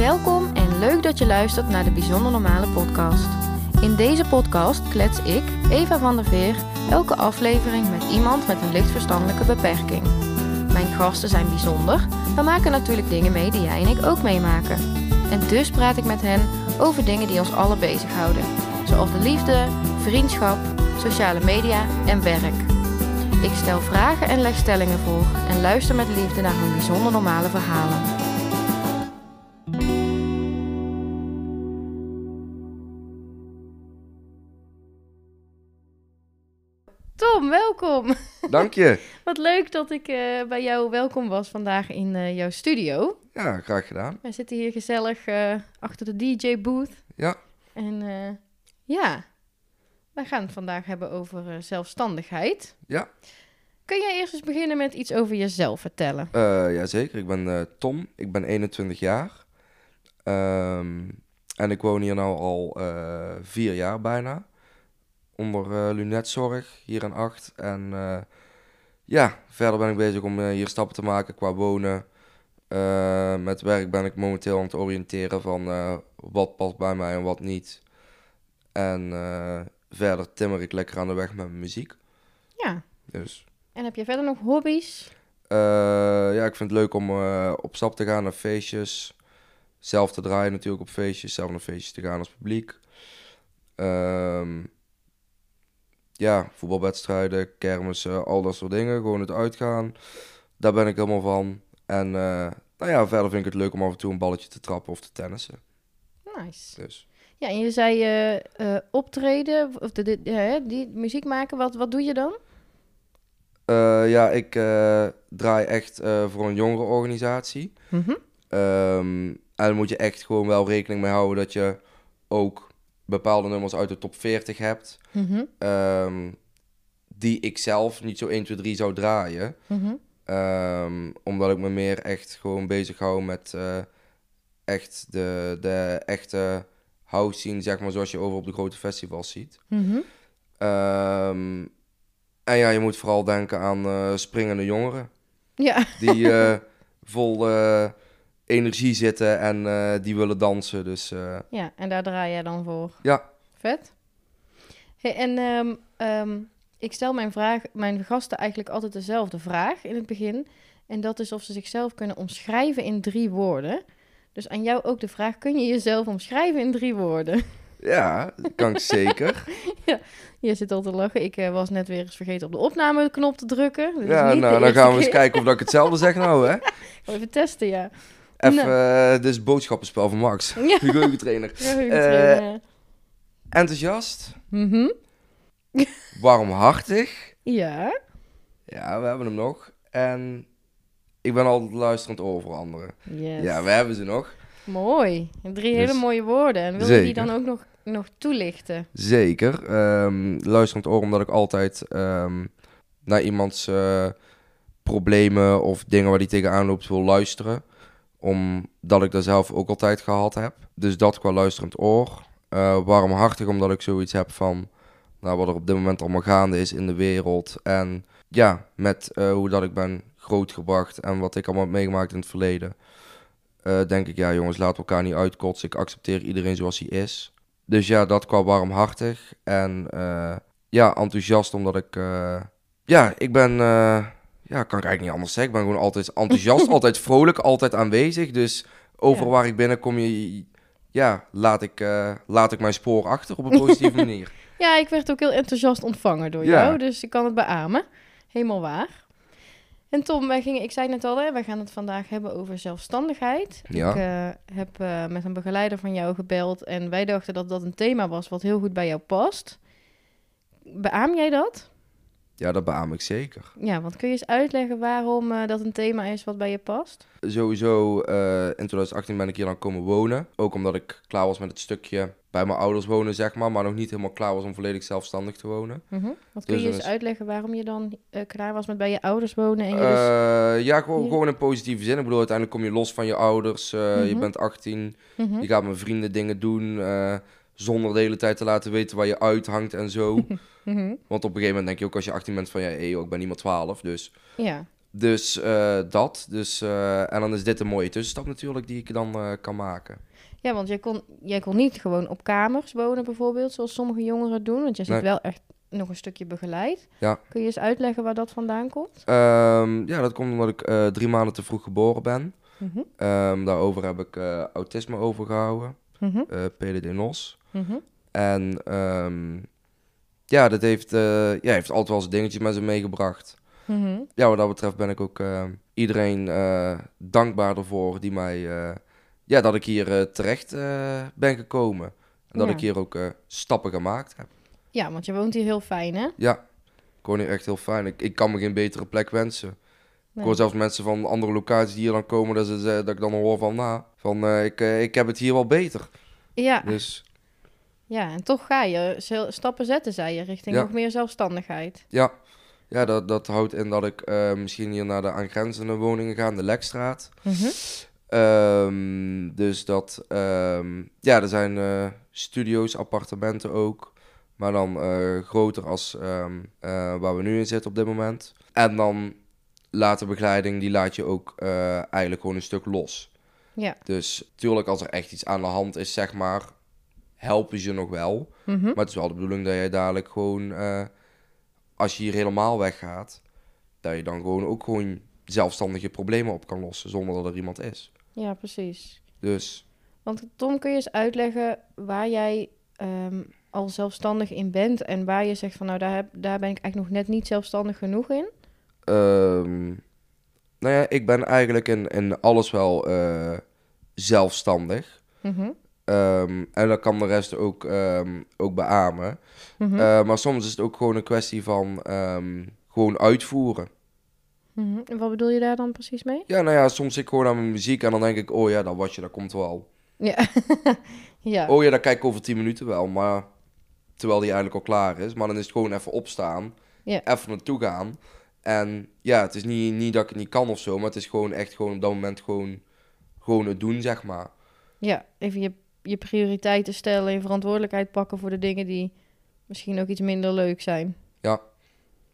Welkom en leuk dat je luistert naar de Bijzonder Normale podcast. In deze podcast klets ik, Eva van der Veer, elke aflevering met iemand met een licht verstandelijke beperking. Mijn gasten zijn bijzonder, maar maken natuurlijk dingen mee die jij en ik ook meemaken. En dus praat ik met hen over dingen die ons allen bezighouden. Zoals de liefde, vriendschap, sociale media en werk. Ik stel vragen en leg stellingen voor en luister met liefde naar hun bijzonder normale verhalen. Welkom. Dank je. Wat leuk dat ik eh, bij jou welkom was vandaag in eh, jouw studio. Ja, graag gedaan. Wij zitten hier gezellig eh, achter de DJ-booth. Ja, En ja, wij gaan het vandaag hebben over zelfstandigheid. ja. Kun jij eerst eens beginnen met iets over jezelf vertellen? Eh, jazeker. Ik ben Tom. Ik ben 21 jaar. Ehm, en ik woon hier nu al vier jaar bijna. Onder eh lunetzorg, hier in acht. En eh, ja, verder ben ik bezig om eh, hier stappen te maken qua wonen. Met werk ben ik momenteel aan het oriënteren van wat past bij mij en wat niet. En verder timmer ik lekker aan de weg met mijn muziek. Ja. Dus En heb je verder nog hobby's? Ja, ik vind het leuk om op stap te gaan naar feestjes. Zelf te draaien natuurlijk op feestjes. Zelf naar feestjes te gaan als publiek. Ehm, ja, voetbalwedstrijden, kermissen, al dat soort dingen. Gewoon het uitgaan. Daar ben ik helemaal van. En eh, nou ja, verder vind ik het leuk om af en toe een balletje te trappen of te tennissen. Nice. Dus Ja, en je zei eh, optreden, of de, die muziek maken. Wat, wat doe je dan? ja, ik draai echt voor een jongerenorganisatie. Mhm. Ehm, en dan moet je echt gewoon wel rekening mee houden dat je ook bepaalde nummers uit de top 40 hebt. Ehm, die ik zelf niet zo 1, 2, 3 zou draaien. Mhm. Ehm, omdat ik me meer echt gewoon bezig hou met eh, echt de, de echte house scene, zeg maar, zoals je over op de grote festivals ziet. Mhm. Ehm, en ja, je moet vooral denken aan eh, springende jongeren Ja. die eh, vol energie zitten en eh, die willen dansen. Dus eh, ja, en daar draai jij dan voor. ja, Vet. Hey, en ehm, ehm, ik stel mijn, vraag, mijn gasten eigenlijk altijd dezelfde vraag in het begin. En dat is of ze zichzelf kunnen omschrijven in drie woorden. Dus aan jou ook de vraag, kun je jezelf omschrijven in drie woorden? ja, dat kan ik zeker. Je zit al te lachen. Ik eh, was net weer eens vergeten op de opnameknop te drukken. Dus ja, nou, dan gaan we eens kijken of dat ik hetzelfde zeg nou, hè. Even testen, ja. Even, eh, dit is boodschappenspel van Max, Ja. de geheugentrainer. Geheugentrainer. Enthousiast, Mhm. warmhartig. Ja. Ja, we hebben hem nog. En ik ben altijd luisterend oor voor anderen. Yes. Ja, we hebben ze nog. Mooi. Drie hele Dus- mooie woorden. En wil je die dan ook nog, nog toelichten? Zeker. Ehm, luisterend oor omdat ik altijd ehm, naar iemands eh, problemen of dingen waar die tegenaan loopt wil luisteren. Omdat ik dat zelf ook altijd gehad heb. Dus dat qua luisterend oor. Eh, warmhartig omdat ik zoiets heb van nou, wat er op dit moment allemaal gaande is in de wereld. En ja, met eh, hoe dat ik ben grootgebracht en wat ik allemaal heb meegemaakt in het verleden. eh, denk ik, ja jongens, laten elkaar niet uitkotsen. Ik accepteer iedereen zoals hij is. Dus ja, dat qua warmhartig. En ja, enthousiast omdat ik... ja, ik ben... ja, kan ik eigenlijk niet anders zeggen. Ik ben gewoon altijd enthousiast, altijd vrolijk, altijd aanwezig. Dus overal Ja. waar ik binnenkom, je, ja, laat ik, eh, laat ik mijn spoor achter op een positieve manier. Ja, ik werd ook heel enthousiast ontvangen door Ja. jou, dus ik kan het beamen. Helemaal waar. En Tom, wij gingen, ik zei net al, hè, wij gaan het vandaag hebben over zelfstandigheid. Ja. Ik eh, heb eh, met een begeleider van jou gebeld en wij dachten dat dat een thema was wat heel goed bij jou past. Beaam jij dat? Ja, dat beaam ik zeker. Ja, want kun je eens uitleggen waarom eh, dat een thema is wat bij je past? Sowieso, eh, in 2018 ben ik hier dan komen wonen. Ook omdat ik klaar was met het stukje bij mijn ouders wonen, zeg maar. Maar nog niet helemaal klaar was om volledig zelfstandig te wonen. Mhm. Wat kun Dus je eens is- uitleggen waarom je dan eh, klaar was met bij je ouders wonen en je dus... Ja, gewoon, gewoon in positieve zin. Ik bedoel, uiteindelijk kom je los van je ouders. Je Mhm. bent 18. Mhm. Je gaat met vrienden dingen doen. Zonder de hele tijd te laten weten waar je uithangt en zo. Mhm. Want op een gegeven moment denk je ook als je 18 bent van... Ja, hey, joh, ik ben niet meer 12. Dus Ja, Dus eh, dat. Dus, eh, en dan is dit een mooie tussenstap natuurlijk die ik dan eh, kan maken. Ja, want jij kon, jij kon niet gewoon op kamers wonen bijvoorbeeld, zoals sommige jongeren doen. Want jij zit Nee. wel echt nog een stukje begeleid. Ja. Kun je eens uitleggen waar dat vandaan komt? Ehm, ja, dat komt omdat ik drie maanden te vroeg geboren ben. Mhm, Ehm, daarover heb ik autisme overgehouden, mhm, eh Mhm. En ehm, ja, dat heeft, eh, ja, heeft altijd wel eens dingetjes met zich meegebracht. Mhm. Ja, wat dat betreft ben ik ook eh, iedereen eh, dankbaar ervoor die mij, eh, ja, dat ik hier terecht ben gekomen. En dat Ja. ik hier ook stappen gemaakt heb. Ja, want je woont hier heel fijn, hè? Ja, ik woon hier echt heel fijn. Ik, ik kan me geen betere plek wensen. Ik hoor zelfs mensen van andere locaties die hier dan komen, dat, ze, ze- dat ik dan hoor van, nou, van ik, ik heb het hier wel beter. Ja, Dus ja, en toch ga je stappen zetten, zei je, richting Ja. nog meer zelfstandigheid. ja, ja dat, dat houdt in dat ik eh, misschien hier naar de aangrenzende woningen ga, de Lekstraat. Mhm. Ehm, dus dat, ehm, ja, er zijn eh, studio's, appartementen ook. Maar dan eh, groter als ehm, eh, waar we nu in zitten op dit moment. En dan later begeleiding, die laat je ook eigenlijk gewoon een stuk los. Ja. Dus natuurlijk als er echt iets aan de hand is, zeg maar, helpen ze je nog wel. Mhm. Maar het is wel de bedoeling dat jij dadelijk gewoon, eh, als je hier helemaal weggaat, dat je dan gewoon ook gewoon zelfstandig je problemen op kan lossen zonder dat er iemand is. Ja, precies. Dus Want Tom, kun je eens uitleggen waar jij ehm, al zelfstandig in bent en waar je zegt van nou, daar, heb, daar ben ik eigenlijk nog net niet zelfstandig genoeg in? Ehm, nou ja, ik ben eigenlijk in, in alles wel eh, zelfstandig. Mhm. Ehm, en dat kan de rest ook, ehm, ook beamen. Mhm. Eh, maar soms is het ook gewoon een kwestie van ehm, gewoon uitvoeren. Mhm. En wat bedoel je daar dan precies mee? Ja, nou ja, soms zit ik gewoon aan mijn muziek en dan denk ik, oh ja, dat watje, dat komt wel. Ja. ja. Oh ja, dat kijk ik over 10 minuten wel, maar terwijl die eigenlijk al klaar is. Maar dan is het gewoon even opstaan, Ja. even naartoe gaan. En ja, het is niet, niet dat ik het niet kan of zo, maar het is gewoon echt gewoon op dat moment gewoon, gewoon het doen, zeg maar. ja, even je, je prioriteiten stellen, je verantwoordelijkheid pakken voor de dingen die misschien ook iets minder leuk zijn.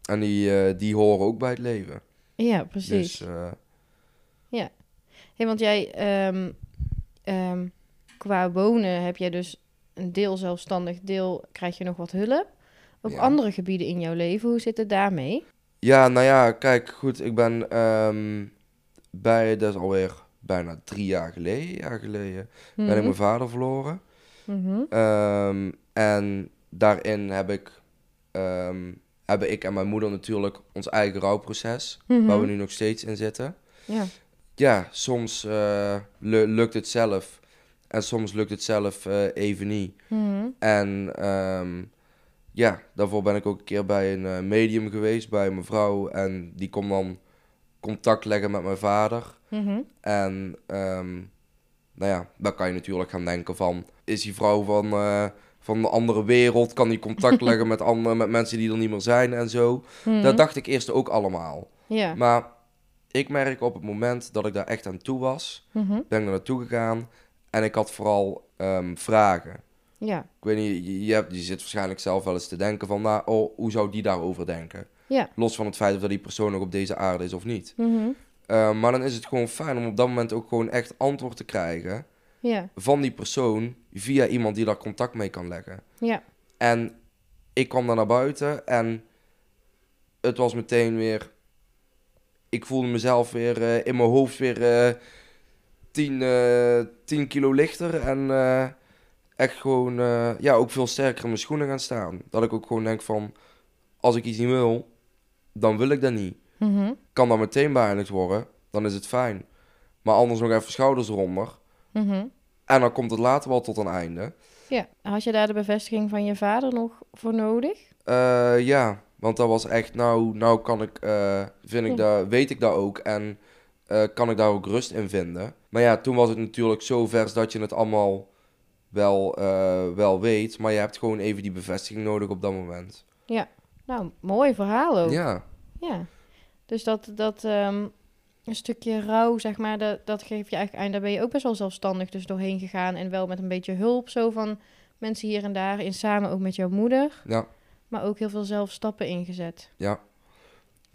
En die, eh, die horen ook bij het leven. Ja, precies. Dus eh, Hey, want jij, ehm, ehm, qua wonen heb jij dus een deel zelfstandig, deel krijg je nog wat hulp. Op Ja. andere gebieden in jouw leven, hoe zit het daarmee? ja, nou ja, kijk, goed, ik ben ehm, bij, dat is alweer bijna drie jaar geleden, jaar geleden, ben ik Mhm. mijn vader verloren. Mhm. Ehm, en daarin heb ik, ehm, hebben ik en mijn moeder natuurlijk ons eigen rouwproces, Mhm. waar we nu nog steeds in zitten. Ja. Ja, soms eh, lu- lukt het zelf en soms lukt het zelf eh, even niet. En ehm, ja, daarvoor ben ik ook een keer bij een eh, medium geweest, bij mijn vrouw. En die kon dan contact leggen met mijn vader. Mhm. En ehm, nou ja, dan kan je natuurlijk gaan denken van... Is die vrouw van, eh, van de andere wereld? Kan die contact leggen met, andere, met mensen die er niet meer zijn en zo? Mhm. Dat dacht ik eerst ook allemaal. Ja. Maar ik merk op het moment dat ik daar echt aan toe was... Mhm. ben ik er naartoe gegaan en ik had vooral ehm, vragen. Ja. Ik weet niet, je, je, hebt, je zit waarschijnlijk zelf wel eens te denken van... Nou, oh, hoe zou die daarover denken? Ja. Los van het feit of dat die persoon nog op deze aarde is of niet. Mhm. Eh, maar dan is het gewoon fijn om op dat moment ook gewoon echt antwoord te krijgen Ja. van die persoon via iemand die daar contact mee kan leggen. Ja. En ik kwam daar naar buiten en het was meteen weer. Ik voelde mezelf weer eh, in mijn hoofd weer eh 10, eh 10 kilo lichter en eh, echt gewoon ja, ook veel sterker in mijn schoenen gaan staan. Dat ik ook gewoon denk van als ik iets niet wil, dan wil ik dat niet Mhm. kan dat meteen beëindigd worden, dan is het fijn. Maar anders nog even schouders eronder. Mhm. En dan komt het later wel tot een einde. Ja. Had je daar de bevestiging van je vader nog voor nodig? Eh, ja, want dat was echt, nou, nou kan ik, eh, vind ik Ja. dat, weet ik dat ook. En eh, kan ik daar ook rust in vinden. Maar ja, toen was het natuurlijk zo vers dat je het allemaal wel, wel weet. Maar je hebt gewoon even die bevestiging nodig op dat moment. Nou, mooi verhaal ook. Ja, Ja. Dus dat, dat ehm, een stukje rouw, zeg maar, dat, dat geef je eigenlijk aan. Daar ben je ook best wel zelfstandig dus doorheen gegaan. En wel met een beetje hulp zo van mensen hier en daar. In samen ook met jouw moeder. ja, Maar ook heel veel zelf stappen ingezet. ja.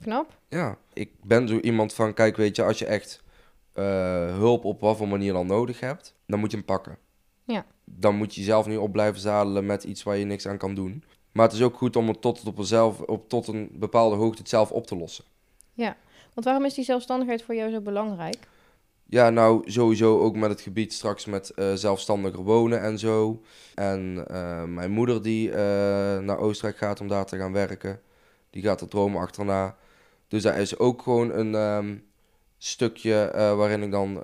knap. Ja, ik ben zo iemand van, kijk, weet je, als je echt eh, hulp op wat voor manier dan nodig hebt, dan moet je hem pakken. Ja. Dan moet je jezelf niet op blijven zadelen met iets waar je niks aan kan doen. Maar het is ook goed om het tot, op jezelf, op, tot een bepaalde hoogte het zelf op te lossen. Want waarom is die zelfstandigheid voor jou zo belangrijk? Ja, nou sowieso ook met het gebied straks met eh, zelfstandiger wonen en zo. En eh, mijn moeder die eh, naar Oostenrijk gaat om daar te gaan werken. Die gaat er dromen achterna. Dus daar is ook gewoon een ehm, stukje waarin ik dan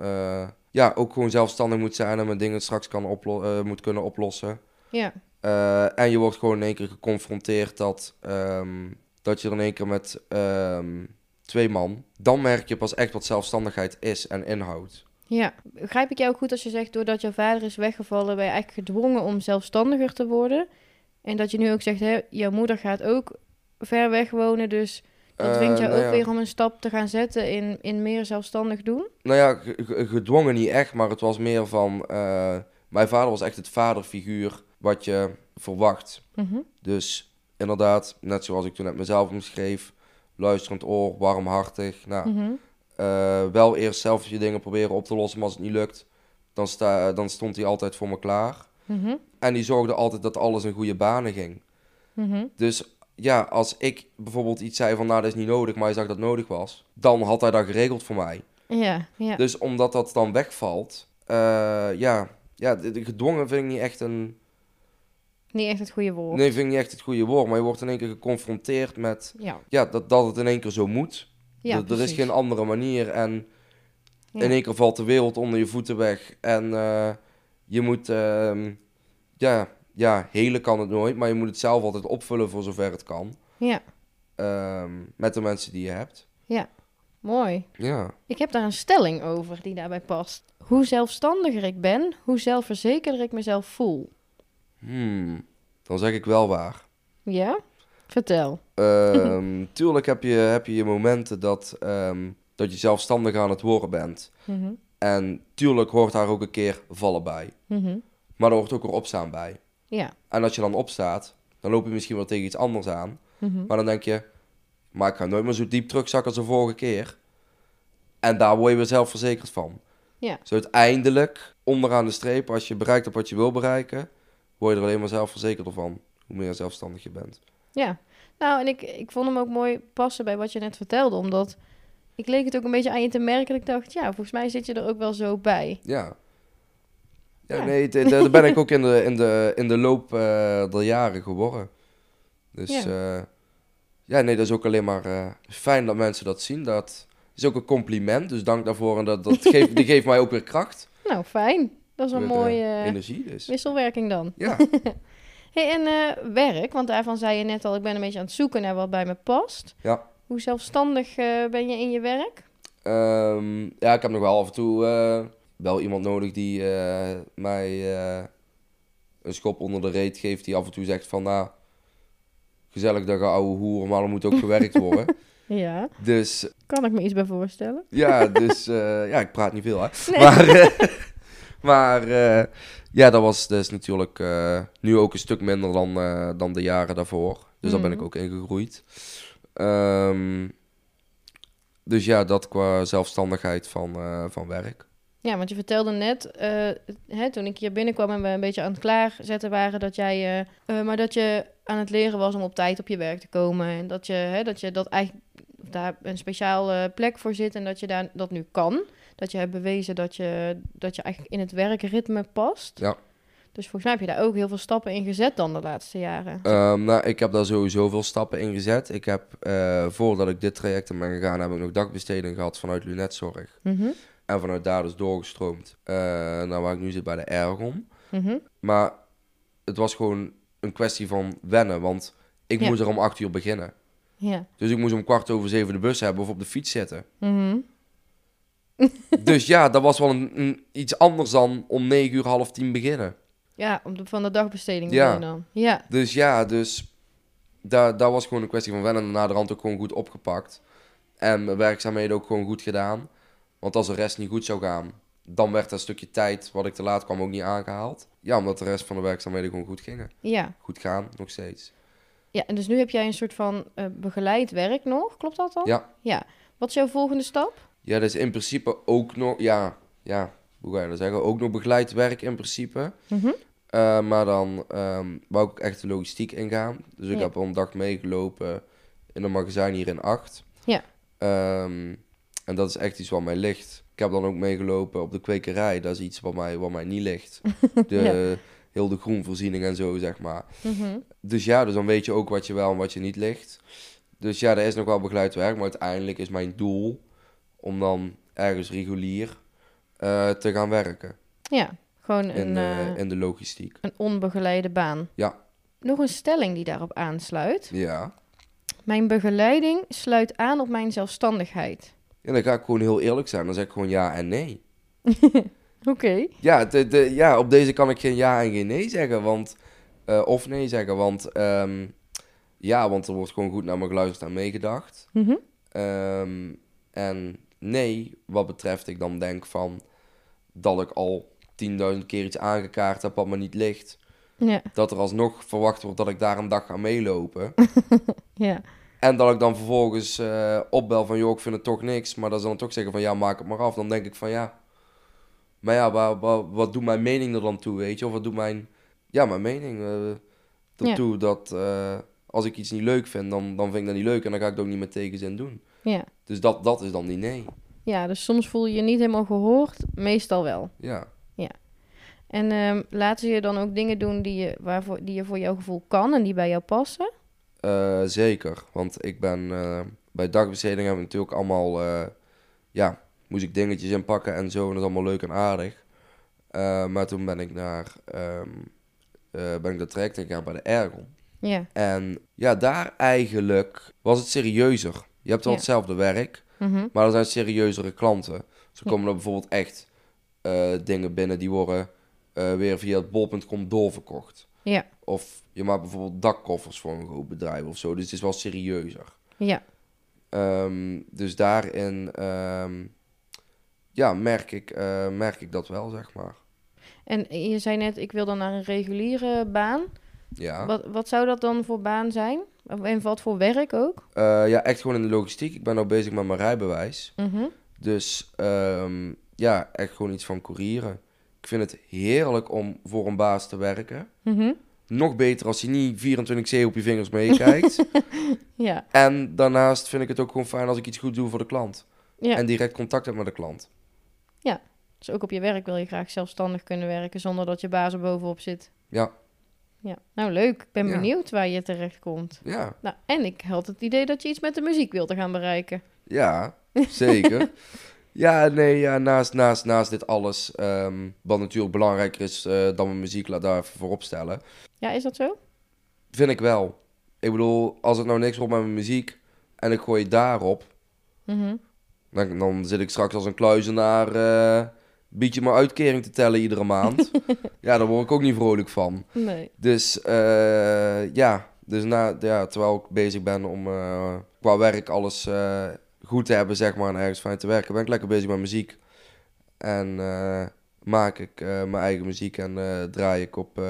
ja, ook gewoon zelfstandig moet zijn en mijn dingen straks kan oplo- moet kunnen oplossen. Ja, Eh, en je wordt gewoon in één keer geconfronteerd dat, ehm, dat je er in één keer met ehm, twee man, dan merk je pas echt wat zelfstandigheid is en inhoudt. ja. Begrijp ik jou goed als je zegt, doordat jouw vader is weggevallen, ben je eigenlijk gedwongen om zelfstandiger te worden? En dat je nu ook zegt, hè, jouw moeder gaat ook ver weg wonen, dus dat dwingt Eh, jou nou ook ja. weer om een stap te gaan zetten in, in meer zelfstandig doen? Nou ja, ge- ge- gedwongen niet echt, maar het was meer van... eh, mijn vader was echt het vaderfiguur wat je verwacht. Mhm. Dus inderdaad, net zoals ik toen net mezelf omschreef... luisterend oor, warmhartig. Nou, Mhm. eh, wel eerst zelf je dingen proberen op te lossen, maar als het niet lukt... dan, sta, dan stond hij altijd voor me klaar. Mhm. En die zorgde altijd dat alles in goede banen ging. Dus ja, als ik bijvoorbeeld iets zei van... nou, dat is niet nodig, maar hij zag dat nodig was... dan had hij dat geregeld voor mij. Ja, ja. Dus omdat dat dan wegvalt, eh, ja, ja, gedwongen vind ik niet echt een, Niet echt het goede woord. nee, vind ik niet echt het goede woord, maar je wordt in één keer geconfronteerd met, Ja, ja, dat, dat het in één keer zo moet. ja er, er is geen andere manier en Ja. in één keer valt de wereld onder je voeten weg en eh, je moet, ehm, ja, ja, helen kan het nooit, maar je moet het zelf altijd opvullen voor zover het kan, Ja, ehm, met de mensen die je hebt. mooi. Ja, Ik heb daar een stelling over die daarbij past. Hoe zelfstandiger ik ben, hoe zelfverzekerder ik mezelf voel. Hmm, dan zeg ik wel waar. Ja? Vertel. Ehm, tuurlijk heb je, heb je je momenten dat, ehm, dat je zelfstandig aan het worden bent. Mhm. En tuurlijk hoort daar ook een keer vallen bij. Mhm. Maar er hoort ook weer opstaan bij. Ja. En als je dan opstaat, dan loop je misschien wel tegen iets anders aan. Mhm. Maar dan denk je, maar ik ga nooit meer zo diep terugzakken als de vorige keer. En daar word je weer zelfverzekerd van. Ja. Dus uiteindelijk, onderaan de streep, als je bereikt hebt wat je wil bereiken, word je er alleen maar zelfverzekerder van. Hoe meer zelfstandig je bent. Ja. Nou, en ik, ik vond hem ook mooi passen bij wat je net vertelde, omdat ik leek het ook een beetje aan je te merken dat ik dacht, ja, volgens mij zit je er ook wel zo bij. Ja. Ja, Ja. nee, daar ben ik ook in de, in de, in de loop eh, der jaren geworden. Dus Ja. ja. ja, nee, dat is ook alleen maar eh, fijn dat mensen dat zien. Dat is ook een compliment, dus dank daarvoor. En dat, dat geeft, die geeft mij ook weer kracht. Nou, fijn. Dat is een Weer, eh, mooie energie, dus. wisselwerking dan. Ja, Hey, en eh, werk, want daarvan zei je net al, ik ben een beetje aan het zoeken naar wat bij me past. Ja. Hoe zelfstandig eh, ben je in je werk? Ehm, ja, ik heb nog wel af en toe wel iemand nodig die mij een schop onder de reet geeft. Die af en toe zegt van, nou, gezellig dat je ouwe hoer, maar er moet ook gewerkt worden. Ja, dus kan ik me iets bij voorstellen. Ja, dus ja, ik praat niet veel, hè. Nee. Maar, maar eh, ja, dat was dus natuurlijk eh, nu ook een stuk minder dan, eh, dan de jaren daarvoor. Dus daar ben ik Mhm. ook in gegroeid. Ehm, dus ja, dat qua zelfstandigheid van, van werk. Ja, want je vertelde net, hè, toen ik hier binnenkwam en we een beetje aan het klaarzetten waren, dat jij, maar dat je aan het leren was om op tijd op je werk te komen. En dat je, hè, dat, je dat eigenlijk daar een speciale plek voor zit en dat je daar, dat nu kan. Dat je hebt bewezen dat je, dat je eigenlijk in het werkritme past. Ja. Dus volgens mij heb je daar ook heel veel stappen in gezet dan de laatste jaren. Ehm, nou, ik heb daar sowieso veel stappen in gezet. Ik heb, eh, voordat ik dit traject in ben gegaan, heb ik nog dagbesteding gehad vanuit Lunetzorg. Mhm, En vanuit daar dus doorgestroomd eh, naar waar ik nu zit bij de Ergon. mhm. Maar het was gewoon een kwestie van wennen, want ik Ja. moest er om acht uur beginnen. Ja. Dus ik moest om kwart over zeven de bus hebben of op de fiets zitten. Mhm. dus ja, dat was wel een, een- iets anders dan om negen uur, half tien beginnen. Ja, om de, van de dagbesteding Ja. dan. Ja. Dus ja, dus daar, daar was gewoon een kwestie van wennen en na de rand ook gewoon goed opgepakt. En mijn werkzaamheden ook gewoon goed gedaan. Want als de rest niet goed zou gaan, dan werd dat stukje tijd wat ik te laat kwam ook niet aangehaald. Ja, omdat de rest van de werkzaamheden gewoon goed gingen. Ja. Goed gaan, nog steeds. Ja, en dus nu heb jij een soort van eh, begeleid werk nog, klopt dat dan? Ja. Ja. Wat is jouw volgende stap? Ja, dat is in principe ook nog, ja, ja, hoe ga je dat zeggen? Ook nog begeleid werk in principe. Mhm. Eh, maar dan ehm wou ik echt de logistiek ingaan. Dus ik Ja. heb al een dag meegelopen in een magazijn hier in Acht. Ja. Ehm, en dat is echt iets wat mij ligt. Ik heb dan ook meegelopen op de kwekerij. Dat is iets wat mij, wat mij niet ligt. De, Heel de groenvoorziening en zo, zeg maar. Mhm. Dus ja, dus dan weet je ook wat je wel en wat je niet ligt. Dus ja, er is nog wel begeleid werk. Maar uiteindelijk is mijn doel om dan ergens regulier eh, te gaan werken. Ja, gewoon In, een, eh, eh, in de logistiek. een onbegeleide baan. Ja. Nog een stelling die daarop aansluit. Ja. Mijn begeleiding sluit aan op mijn zelfstandigheid. Ja, dan ga ik gewoon heel eerlijk zijn. Dan zeg ik gewoon ja en nee. Oké. Ja, de, de, ja op deze kan ik geen ja en geen nee zeggen. Want, of nee zeggen. Want ehm, ja, want er wordt gewoon goed naar me geluisterd en meegedacht. Ehm, en nee, wat betreft ik dan denk van dat ik al 10.000 keer iets aangekaart heb wat me niet ligt. Ja, Dat er alsnog verwacht wordt dat ik daar een dag ga meelopen. ja, En dat ik dan vervolgens eh, opbel van, joh, ik vind het toch niks. Maar dat ze dan toch zeggen van, ja, maak het maar af. Dan denk ik van, ja. Maar ja, waar, waar- wat doet mijn mening er dan toe, weet je? Of wat doet mijn, ja, mijn mening eh ertoe? Dat eh, als ik iets niet leuk vind, dan, dan vind ik dat niet leuk. En dan ga ik het ook niet met tegenzin doen. Ja. Dus dat, dat is dan die nee. Ja, dus soms voel je je niet helemaal gehoord, meestal wel. Ja. En ehm, laten ze je dan ook dingen doen die je, waarvoor, die je voor jouw gevoel kan en die bij jou passen? Eh, zeker, want ik ben eh, bij dagbesteding hebben we natuurlijk allemaal, eh, ja, moest ik dingetjes inpakken en zo en dat is allemaal leuk en aardig. Maar toen ben ik naar, eh, ben ik de traject ingegaan bij de Ergon. Ja. En ja, daar eigenlijk was het serieuzer. Je hebt wel Ja. hetzelfde werk, Mhm. maar er zijn serieuzere klanten. Ja. komen er bijvoorbeeld echt eh, dingen binnen die worden eh, weer via het bol.com doorverkocht. Ja. Of je maakt bijvoorbeeld dakkoffers voor een groot bedrijf of zo. Dus het is wel serieuzer. Ja. Ehm, dus daarin ehm, ja, merk, ik, eh, merk ik dat wel, zeg maar. En je zei net, ik wil dan naar een reguliere baan. Ja. Wat, wat zou dat dan voor baan zijn? En wat voor werk ook? Eh, ja, echt gewoon in de logistiek. Ik ben nou bezig met mijn rijbewijs. Mhm. Dus ehm, ja, echt gewoon iets van courieren. Ik vind het heerlijk om voor een baas te werken. Mhm. Nog beter als hij niet 24-7 op je vingers meekijkt. Ja. en daarnaast vind ik het ook gewoon fijn als ik iets goed doe voor de klant. Ja. En direct contact heb met de klant. Dus ook op je werk wil je graag zelfstandig kunnen werken zonder dat je baas er bovenop zit. Ja, Ja. Nou, leuk. Ik ben Ja. benieuwd waar je terecht komt. ja, Nou, en ik had het idee dat je iets met de muziek wilt gaan bereiken. ja, zeker. ja, nee, ja, naast, naast, naast dit alles, ehm, wat natuurlijk belangrijker is eh, dan mijn muziek, laat daar even voorop stellen. Ja, is dat zo? Vind ik wel. Ik bedoel, als het nou niks wordt met mijn muziek en ik gooi daarop, Mhm. dan, dan zit ik straks als een kluizenaar, eh bied je maar uitkering te tellen iedere maand. ja, daar word ik ook niet vrolijk van. Nee. Dus eh, ja, dus na, ja, terwijl ik bezig ben om eh, qua werk alles eh, goed te hebben, zeg maar, en ergens fijn te werken, ben ik lekker bezig met muziek. En eh, maak ik mijn eigen muziek en draai ik op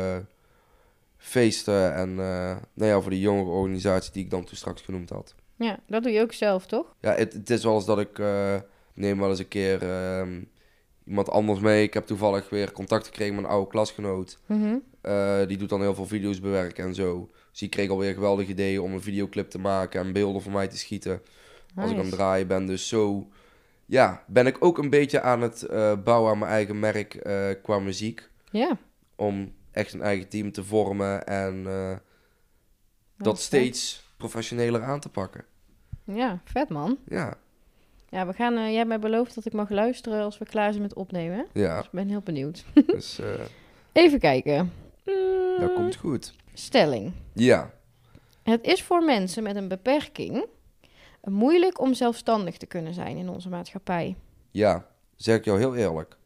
feesten en eh, nou ja, voor die jongere organisatie die ik dan toen straks genoemd had. Ja, dat doe je ook zelf, toch? Ja, het, het is wel eens dat ik eh, neem wel eens een keer ehm, iemand anders mee. Ik heb toevallig weer contact gekregen met een oude klasgenoot. Mhm. Eh, die doet dan heel veel video's bewerken en zo. Dus die kreeg alweer geweldige ideeën om een videoclip te maken en beelden voor mij te schieten. Als ik aan het draaien ben. Dus zo ja, ben ik ook een beetje aan het eh, bouwen aan mijn eigen merk eh, qua muziek. Ja. Om echt een eigen team te vormen en dat vet. steeds professioneler aan te pakken. Ja, vet man. Ja, Ja, we gaan, eh, jij hebt mij beloofd dat ik mag luisteren als we klaar zijn met opnemen. ja. Dus ik ben heel benieuwd. dus eh, Even kijken. dat Mm, komt goed. Stelling. Ja, Het is voor mensen met een beperking moeilijk om zelfstandig te kunnen zijn in onze maatschappij. ja, zeg ik jou heel eerlijk.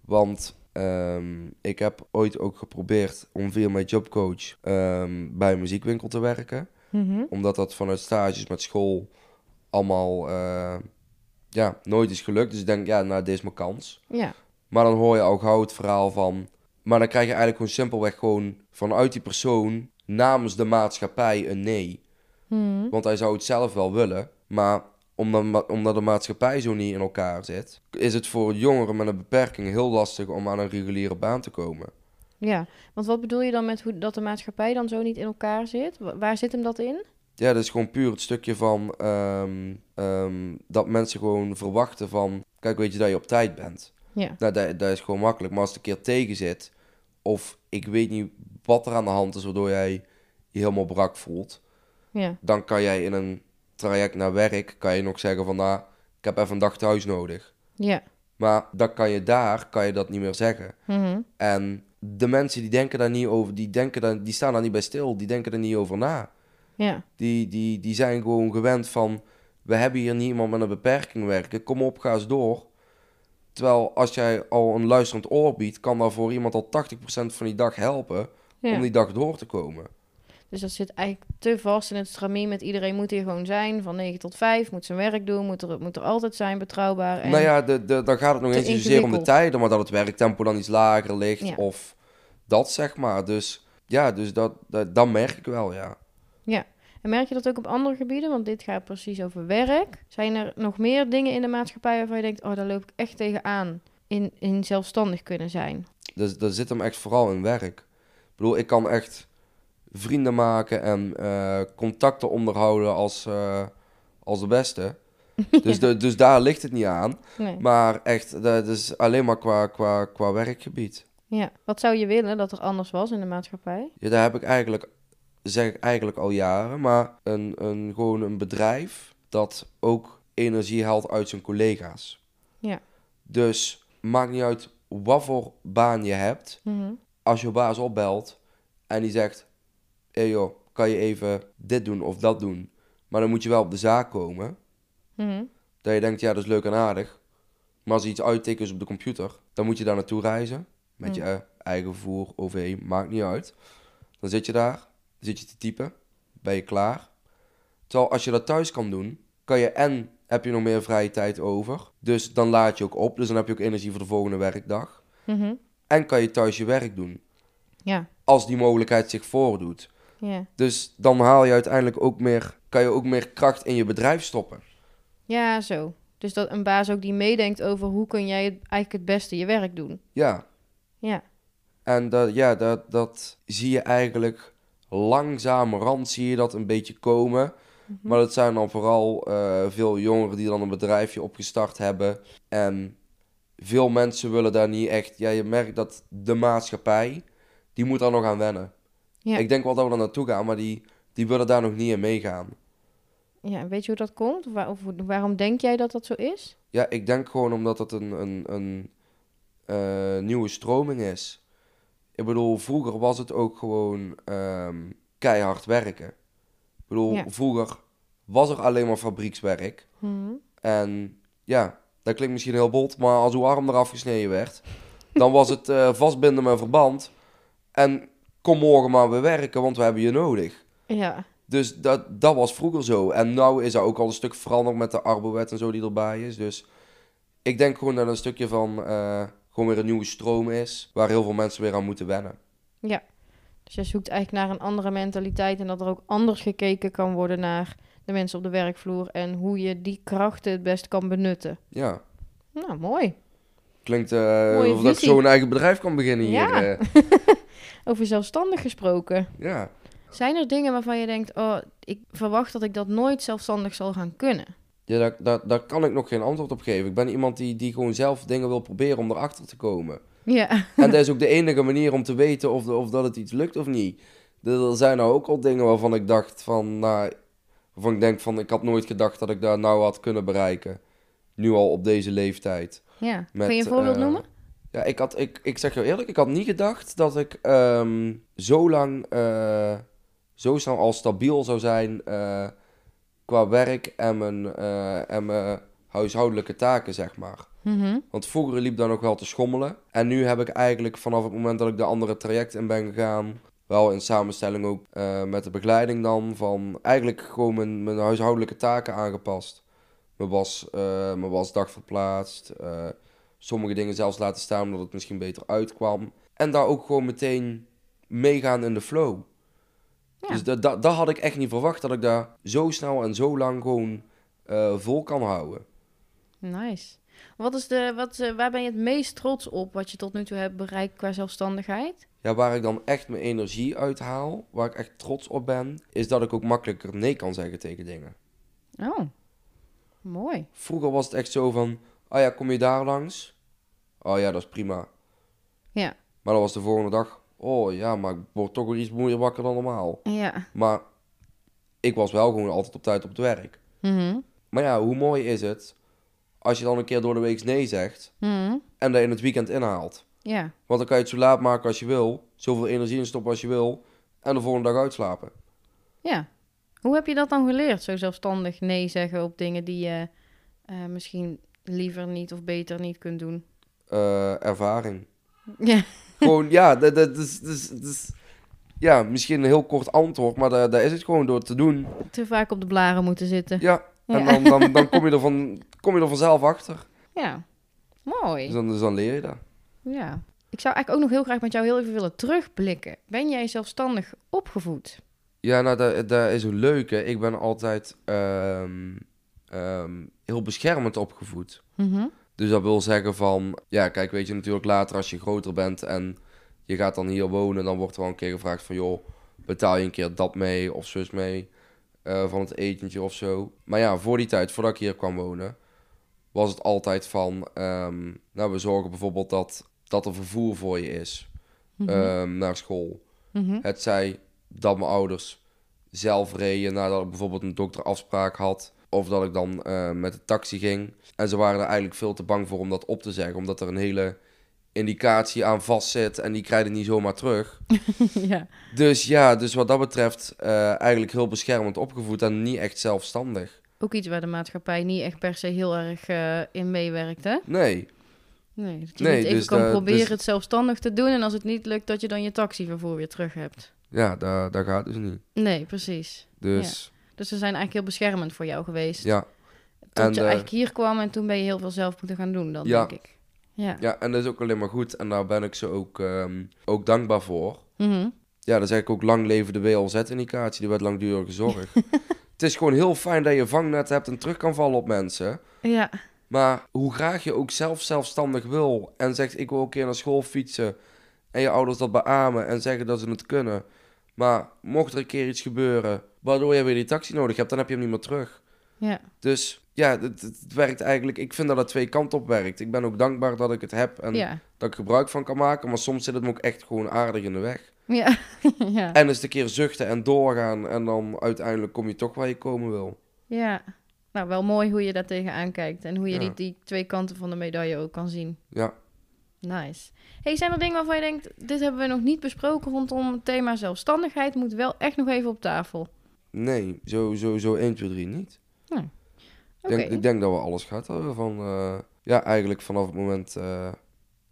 Want ehm, ik heb ooit ook geprobeerd om via mijn jobcoach ehm, bij een muziekwinkel te werken. Mhm. Omdat dat vanuit stages met school allemaal eh, ja, nooit is gelukt. Dus ik denk, ja, nou, dit is mijn kans. Ja, Maar dan hoor je al gauw het verhaal van... Maar dan krijg je eigenlijk gewoon simpelweg gewoon vanuit die persoon namens de maatschappij een nee. Mhm. Want hij zou het zelf wel willen, maar omdat, omdat de maatschappij zo niet in elkaar zit, is het voor jongeren met een beperking heel lastig om aan een reguliere baan te komen. Ja, want wat bedoel je dan met hoe, dat de maatschappij dan zo niet in elkaar zit? Wa- Waar zit hem dat in? Ja, dat is gewoon puur het stukje van ehm, ehm, dat mensen gewoon verwachten van, kijk weet je dat je op tijd bent. Ja. Nou, dat, dat is gewoon makkelijk, maar als het een keer tegen zit, of ik weet niet wat er aan de hand is waardoor jij je helemaal brak voelt, Ja, dan kan jij in een traject naar werk, kan je nog zeggen van, nou, ik heb even een dag thuis nodig. ja. Maar dan kan je daar, kan je dat niet meer zeggen. Mhm. En de mensen die denken daar niet over, die, denken daar, die staan daar niet bij stil, die denken er niet over na. Ja, Die, die, die zijn gewoon gewend van, we hebben hier niemand met een beperking werken, kom op, ga eens door. Terwijl als jij al een luisterend oor biedt, kan dat voor iemand al 80% van die dag helpen ja. om die dag door te komen. Dus dat zit eigenlijk te vast in het stramien met iedereen moet hier gewoon zijn. Van 9 tot 5, moet zijn werk doen, moet er, moet er altijd zijn, betrouwbaar. En... Nou ja, de, de, dan gaat het nog eens niet zozeer om de tijden, maar dat het werktempo dan iets lager ligt Ja. of dat zeg maar. Dus ja, dus dat, dat, dat merk ik wel, ja. En merk je dat ook op andere gebieden? Want dit gaat precies over werk. Zijn er nog meer dingen in de maatschappij waarvan je denkt... oh, daar loop ik echt tegenaan in, in zelfstandig kunnen zijn? Dus dat zit hem echt vooral in werk. Ik bedoel, ik kan echt vrienden maken en eh, contacten onderhouden als, eh, als de beste. Dus, de, dus daar ligt het niet aan. Nee. Maar echt, dat is alleen maar qua, qua, qua werkgebied. Ja. Wat zou je willen dat er anders was in de maatschappij? Ja, daar heb ik eigenlijk, zeg ik eigenlijk al jaren. Maar een, een, gewoon een bedrijf dat ook energie haalt uit zijn collega's. Ja. Dus maakt niet uit wat voor baan je hebt. Mhm. als je baas opbelt en die zegt: Hé hey joh, kan je even dit doen of dat doen? Maar dan moet je wel op de zaak komen. Mhm. Dat je denkt: Ja, dat is leuk en aardig. Maar als je iets uittikt is op de computer, dan moet je daar naartoe reizen. Met je eh, eigen vervoer, OV, maakt niet uit. Dan zit je daar, zit je te typen, ben je klaar. Terwijl als je dat thuis kan doen, kan je en heb je nog meer vrije tijd over. Dus dan laat je ook op. Dus dan heb je ook energie voor de volgende werkdag. Mhm. En kan je thuis je werk doen. Ja. Als die mogelijkheid zich voordoet. Ja. Dus dan haal je uiteindelijk ook meer, kan je ook meer kracht in je bedrijf stoppen. ja, zo. Dus dat een baas ook die meedenkt over hoe kun jij het, eigenlijk het beste je werk doen. Ja, Ja. en dat, ja, dat, dat zie je eigenlijk langzamerhand zie je dat een beetje komen. Maar dat zijn dan vooral eh, veel jongeren die dan een bedrijfje opgestart hebben. En veel mensen willen daar niet echt... Ja, je merkt dat de maatschappij, die moet daar nog aan wennen. Ja. Ik denk wel dat we er naartoe gaan, maar die, die willen daar nog niet in meegaan. ja. en Weet je hoe dat komt? Waar, of waarom denk jij dat dat zo is? Ja, ik denk gewoon omdat het een, een, een eh, nieuwe stroming is. Ik bedoel, vroeger was het ook gewoon ehm, keihard werken. Ik bedoel, Ja. vroeger was er alleen maar fabriekswerk. Mhm. En ja, dat klinkt misschien heel bot, maar als uw arm eraf gesneden werd, dan was het eh, vastbinden met verband. En kom morgen maar weer werken, want we hebben je nodig. Ja. Dus dat, dat was vroeger zo. En nu is dat ook al een stuk veranderd met de arbowet en zo die erbij is. Dus ik denk gewoon dat een stukje van eh, gewoon weer een nieuwe stroom is. Waar heel veel mensen weer aan moeten wennen. Ja. Dus je zoekt eigenlijk naar een andere mentaliteit en dat er ook anders gekeken kan worden naar de mensen op de werkvloer en hoe je die krachten het best kan benutten. Ja, Nou, mooi. klinkt eh alsof dat ik zo een eigen bedrijf kan beginnen hier. Ja. eh. Over zelfstandig gesproken. ja. Zijn er dingen waarvan je denkt, oh, ik verwacht dat ik dat nooit zelfstandig zal gaan kunnen? Ja, daar, daar, daar kan ik nog geen antwoord op geven. Ik ben iemand die, die gewoon zelf dingen wil proberen om erachter te komen. Ja. En dat is ook de enige manier om te weten of, de- of dat het iets lukt of niet. Er zijn nou ook al dingen waarvan ik dacht van, nou, waarvan ik denk van, ik had nooit gedacht dat ik daar nou had kunnen bereiken. Nu al op deze leeftijd. ja. Met, Kun je een voorbeeld eh, noemen? Ja, ik, had, ik, ik zeg je eerlijk, ik had niet gedacht dat ik ehm, zo lang, eh, zo snel al stabiel zou zijn eh, qua werk en mijn, eh, en mijn huishoudelijke taken, zeg maar. Mhm. Want vroeger liep daar nog wel te schommelen. En nu heb ik eigenlijk vanaf het moment dat ik de andere traject in ben gegaan, wel in samenstelling ook eh, met de begeleiding dan, van eigenlijk gewoon mijn, mijn huishoudelijke taken aangepast. Mijn, was, eh, mijn wasdag verplaatst, sommige dingen zelfs laten staan omdat het misschien beter uitkwam. En daar ook gewoon meteen meegaan in de flow. Ja. Dus dat, dat, dat had ik echt niet verwacht, dat ik daar zo snel en zo lang gewoon eh, vol kan houden. Nice. Wat is de, wat, eh, waar ben je het meest trots op wat je tot nu toe hebt bereikt qua zelfstandigheid? Ja, waar ik dan echt mijn energie uithaal, waar ik echt trots op ben, is dat ik ook makkelijker nee kan zeggen tegen dingen. Oh, mooi. Vroeger was het echt zo van, oh ja, kom je daar langs? Oh ja, dat is prima. Ja, Maar dan was de volgende dag, oh ja, maar ik word toch weer iets meer wakker dan normaal. ja. Maar ik was wel gewoon altijd op tijd op het werk. Mhm. Maar ja, hoe mooi is het als je dan een keer door de week nee zegt Mhm. en dat in het weekend inhaalt. Ja, Want dan kan je het zo laat maken als je wil, zoveel energie instoppen als je wil en de volgende dag uitslapen. ja. Hoe heb je dat dan geleerd? Zo zelfstandig nee zeggen op dingen die je eh, misschien liever niet of beter niet kunt doen. Eh, ervaring. Ja, gewoon, ja, dat, dat, is, dat, is, dat is- ja, misschien een heel kort antwoord, maar daar, daar is het gewoon door te doen. te vaak op de blaren moeten zitten. Ja, en Ja. dan, dan, dan kom, je er van, kom je er vanzelf achter. Ja, mooi. Dus dan, dus dan leer je dat. Ja. Ik zou eigenlijk ook nog heel graag met jou heel even willen terugblikken. Ben jij zelfstandig opgevoed? Ja, nou, dat, dat is een leuke. Ik ben altijd ehm, ehm, heel beschermend opgevoed. Mhm. Dus dat wil zeggen van, ja, kijk, weet je natuurlijk later als je groter bent en je gaat dan hier wonen, dan wordt er wel een keer gevraagd van, joh, betaal je een keer dat mee of zus mee eh, van het etentje of zo. Maar ja, voor die tijd, voordat ik hier kwam wonen, was het altijd van, ehm, nou, we zorgen bijvoorbeeld dat, dat er vervoer voor je is Mhm. ehm, naar school. Mhm. Het zij dat mijn ouders zelf reden nadat ik bijvoorbeeld een dokterafspraak had. Of dat ik dan eh, met de taxi ging. En ze waren er eigenlijk veel te bang voor om dat op te zeggen. Omdat er een hele indicatie aan vast zit. En die krijg je niet zomaar terug. ja. Dus ja, dus wat dat betreft eh, eigenlijk heel beschermend opgevoed. En niet echt zelfstandig. Ook iets waar de maatschappij niet echt per se heel erg eh, in meewerkt, hè? Nee, Nee, dat je Nee, even dus kan proberen dus- het zelfstandig te doen... en als het niet lukt, dat je dan je taxivervoer weer terug hebt. ja, dat, dat gaat dus niet. Nee, precies. Dus Dus ze zijn eigenlijk heel beschermend voor jou geweest. ja. Tot en, je eh, eigenlijk hier kwam en toen ben je heel veel zelf moeten gaan doen dan, Ja. denk ik. Ja. ja, en dat is ook alleen maar goed. En daar ben ik ze ook, ehm, ook dankbaar voor. Mhm. Ja, dan zeg ik ook lang leven de WLZ-indicatie, die werd langdurige zorg. het is gewoon heel fijn dat je vangnet hebt en terug kan vallen op mensen. Ja. Maar hoe graag je ook zelf zelfstandig wil en zegt ik wil een keer naar school fietsen en je ouders dat beamen en zeggen dat ze het kunnen. Maar mocht er een keer iets gebeuren waardoor je weer die taxi nodig hebt, dan heb je hem niet meer terug. Ja. Dus ja, het, het werkt eigenlijk. Ik vind dat het twee kanten op werkt. Ik ben ook dankbaar dat ik het heb en Ja. dat ik gebruik van kan maken. Maar soms zit het me ook echt gewoon aardig in de weg. Ja. ja. En eens een keer zuchten en doorgaan. En dan uiteindelijk kom je toch waar je komen wil. Ja. Nou, wel mooi hoe je daar tegenaan kijkt. En hoe je Ja. die, die twee kanten van de medaille ook kan zien. Ja. Nice. Hey, zijn er dingen waarvan je denkt... dit hebben we nog niet besproken rondom het thema zelfstandigheid... moet wel echt nog even op tafel. Nee, zo, zo, zo 1, 2, 3 niet. Ik, denk, ik denk dat we alles gehad hebben van... eh, ja, eigenlijk vanaf het moment... eh,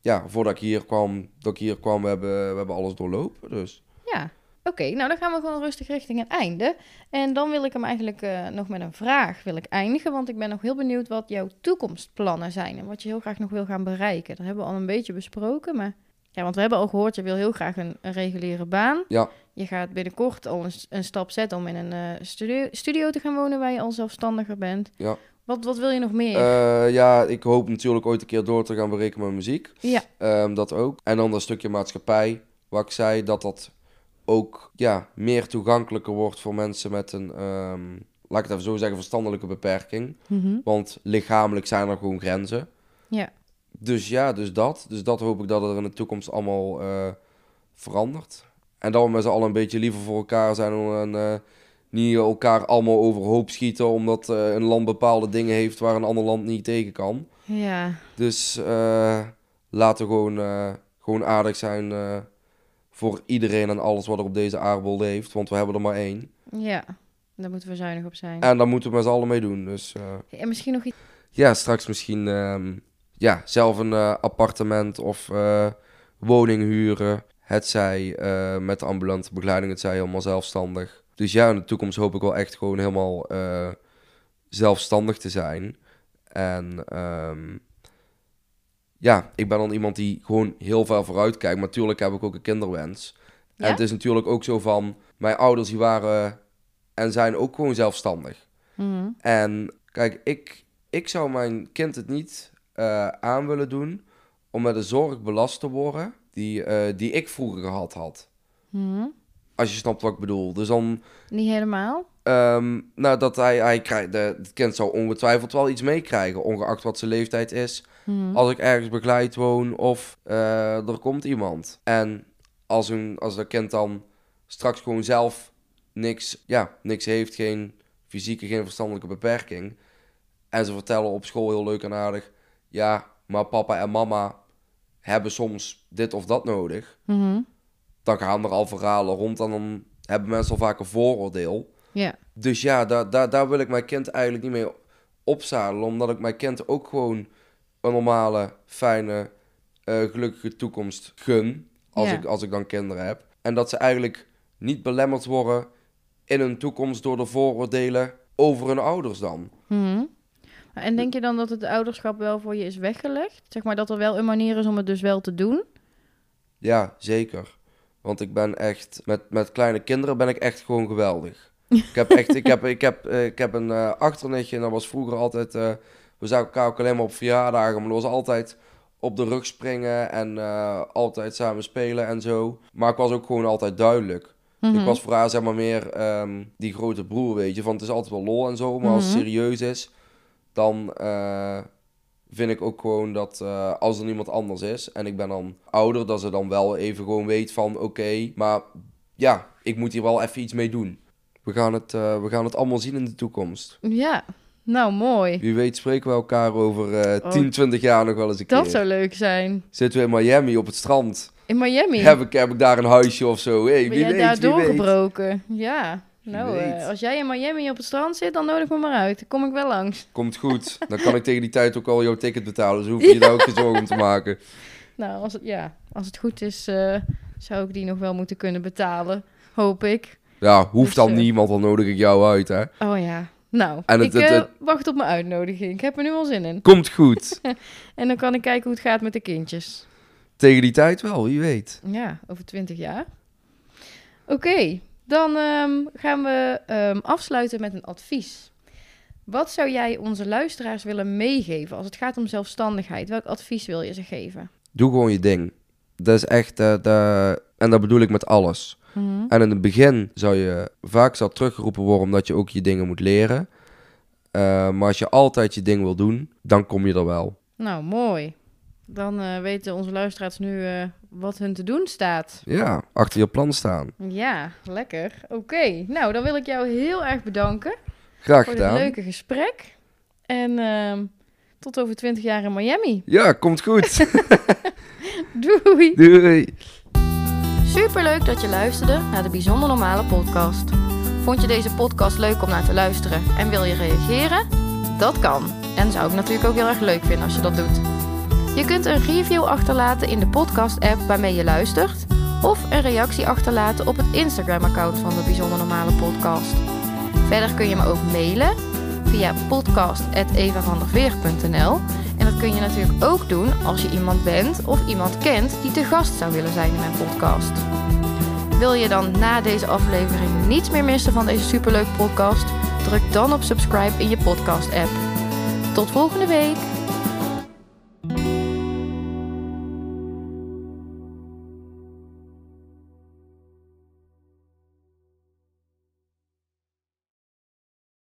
ja, voordat ik hier kwam, dat ik hier kwam, we hebben, we hebben alles doorlopen. Dus Ja, oké. nou, dan gaan we gewoon rustig richting het einde. En dan wil ik hem eigenlijk eh, nog met een vraag wil ik eindigen. Want ik ben nog heel benieuwd wat jouw toekomstplannen zijn. En wat je heel graag nog wil gaan bereiken. Dat hebben we al een beetje besproken. Maar ja, want we hebben al gehoord, je wil heel graag een, een reguliere baan. ja, Je gaat binnenkort al een, een stap zetten om in een eh, studio, studio te gaan wonen waar je al zelfstandiger bent. ja. Wat, wat wil je nog meer? Eh, ja, ik hoop natuurlijk ooit een keer door te gaan breken met muziek. ja, Ehm, dat ook. En dan dat stukje maatschappij, wat ik zei, dat dat ook ja, meer toegankelijker wordt voor mensen met een, ehm, laat ik het even zo zeggen, verstandelijke beperking. Mhm. Want lichamelijk zijn er gewoon grenzen. ja. Dus ja, dus dat. Dus dat hoop ik dat er in de toekomst allemaal eh, verandert. En dat we met z'n allen een beetje liever voor elkaar zijn en eh, niet elkaar allemaal overhoop schieten omdat eh, een land bepaalde dingen heeft waar een ander land niet tegen kan. ja. Dus laten we gewoon, gewoon aardig zijn voor iedereen en alles wat er op deze aardbol leeft. Want we hebben er maar één. Ja, daar moeten we zuinig op zijn. En daar moeten we met z'n allen mee doen. Dus eh, En misschien nog iets. ja, straks misschien ehm, ja, zelf een eh, appartement of eh, woning huren. Het zij met de ambulante begeleiding, het zij helemaal zelfstandig. Dus ja, in de toekomst hoop ik wel echt gewoon helemaal zelfstandig te zijn. En ehm, ja, ik ben dan iemand die gewoon heel ver vooruit kijkt. Maar natuurlijk heb ik ook een kinderwens. Ja? En het is natuurlijk ook zo van, mijn ouders die waren en zijn ook gewoon zelfstandig. Mhm. En kijk, ik, ik zou mijn kind het niet eh, aan willen doen om met de zorg belast te worden die, eh, die ik vroeger gehad had. Mhm. Als je snapt wat ik bedoel. Dus dan, Niet helemaal. ehm, nou dat hij, hij krijgt, de, het kind zou ongetwijfeld wel iets meekrijgen, ongeacht wat zijn leeftijd is. Mhm. Als ik ergens begeleid woon of eh, er komt iemand. En als, een, als dat kind dan straks gewoon zelf niks, ja, niks heeft, geen fysieke, geen verstandelijke beperking. En ze vertellen op school heel leuk en aardig. Ja, maar papa en mama hebben soms dit of dat nodig. Mhm. Dan gaan er al verhalen rond en dan hebben mensen al vaak een vooroordeel. Dus ja, daar, daar, daar wil ik mijn kind eigenlijk niet mee opzadelen. Omdat ik mijn kind ook gewoon een normale, fijne, eh, gelukkige toekomst gun. Als, Ja. ik, als ik dan kinderen heb. En dat ze eigenlijk niet belemmerd worden in hun toekomst door de vooroordelen over hun ouders dan. Mhm. En denk je dan dat het ouderschap wel voor je is weggelegd? Zeg maar dat er wel een manier is om het dus wel te doen? Ja, zeker. Want ik ben echt, met, met kleine kinderen ben ik echt gewoon geweldig. ik heb echt, ik heb, ik heb, eh, ik heb een eh achternichtje en dat was vroeger altijd, we zagen elkaar ook alleen maar op verjaardagen, maar dat was altijd op de rug springen en eh, altijd samen spelen en zo. Maar ik was ook gewoon altijd duidelijk. Mhm. Ik was voor haar zeg maar meer ehm, die grote broer, weet je. Van het is altijd wel lol en zo, maar als het Mhm. serieus is, dan eh, vind ik ook gewoon dat eh, als er niemand anders is en ik ben dan ouder, dat ze dan wel even gewoon weet van oké, maar ja, ik moet hier wel even iets mee doen. We gaan, het, we gaan het allemaal zien in de toekomst. Ja, nou mooi. Wie weet spreken we elkaar over Oh. 10, 20 jaar nog wel eens een Dat keer. zou leuk zijn. Zitten we in Miami op het strand? In Miami. Heb, ik, heb ik daar een huisje of zo? Hey, ben wie jij weet, daar wie weet. doorgebroken? Ja. Nou, eh, als jij in Miami op het strand zit, dan nodig me maar uit. Dan kom ik wel langs. Komt goed. Dan kan ik tegen die tijd ook al jouw ticket betalen. Dus hoef je je daar ook geen zorgen om te maken. Nou, als het, ja, als het goed is, eh, zou ik die nog wel moeten kunnen betalen. Hoop ik. Ja, hoeft Dus, dan eh, niemand, dan nodig ik jou uit, hè. Oh ja. Nou, En ik het- eh, het- wacht op mijn uitnodiging. Ik heb er nu al zin in. Komt goed. En dan kan ik kijken hoe het gaat met de kindjes. tegen die tijd wel, wie weet. Ja, over twintig jaar. Oké, dan ehm, gaan we ehm, afsluiten met een advies. Wat zou jij onze luisteraars willen meegeven als het gaat om zelfstandigheid? Welk advies wil je ze geven? Doe gewoon je ding. Dat is echt, eh, dat- en dat bedoel ik met alles. Mhm. En in het begin zou je vaak zal teruggeroepen worden omdat je ook je dingen moet leren. Eh, maar als je altijd je ding wil doen, dan kom je er wel. Nou, mooi. Dan eh, weten onze luisteraars nu eh, wat hun te doen staat. Ja, achter je plan staan. Ja, lekker. Oké, nou dan wil ik jou heel erg bedanken Graag voor dit gedaan. leuke gesprek. En ehm, tot over twintig jaar in Miami. Ja, komt goed. Doei! Doei. Superleuk dat je luisterde naar de Bijzonder Normale podcast. Vond je deze podcast leuk om naar te luisteren en wil je reageren? Dat kan. En zou ik natuurlijk ook heel erg leuk vinden als je dat doet. Je kunt een review achterlaten in de podcast-app waarmee je luistert, of een reactie achterlaten op het Instagram-account van de Bijzonder Normale podcast. Verder kun je me ook mailen via podcast.evavanderveer.nl en dat kun je natuurlijk ook doen als je iemand bent of iemand kent die te gast zou willen zijn in mijn podcast. Wil je dan na deze aflevering niets meer missen van deze superleuke podcast? Druk dan op subscribe in je podcast app. Tot volgende week!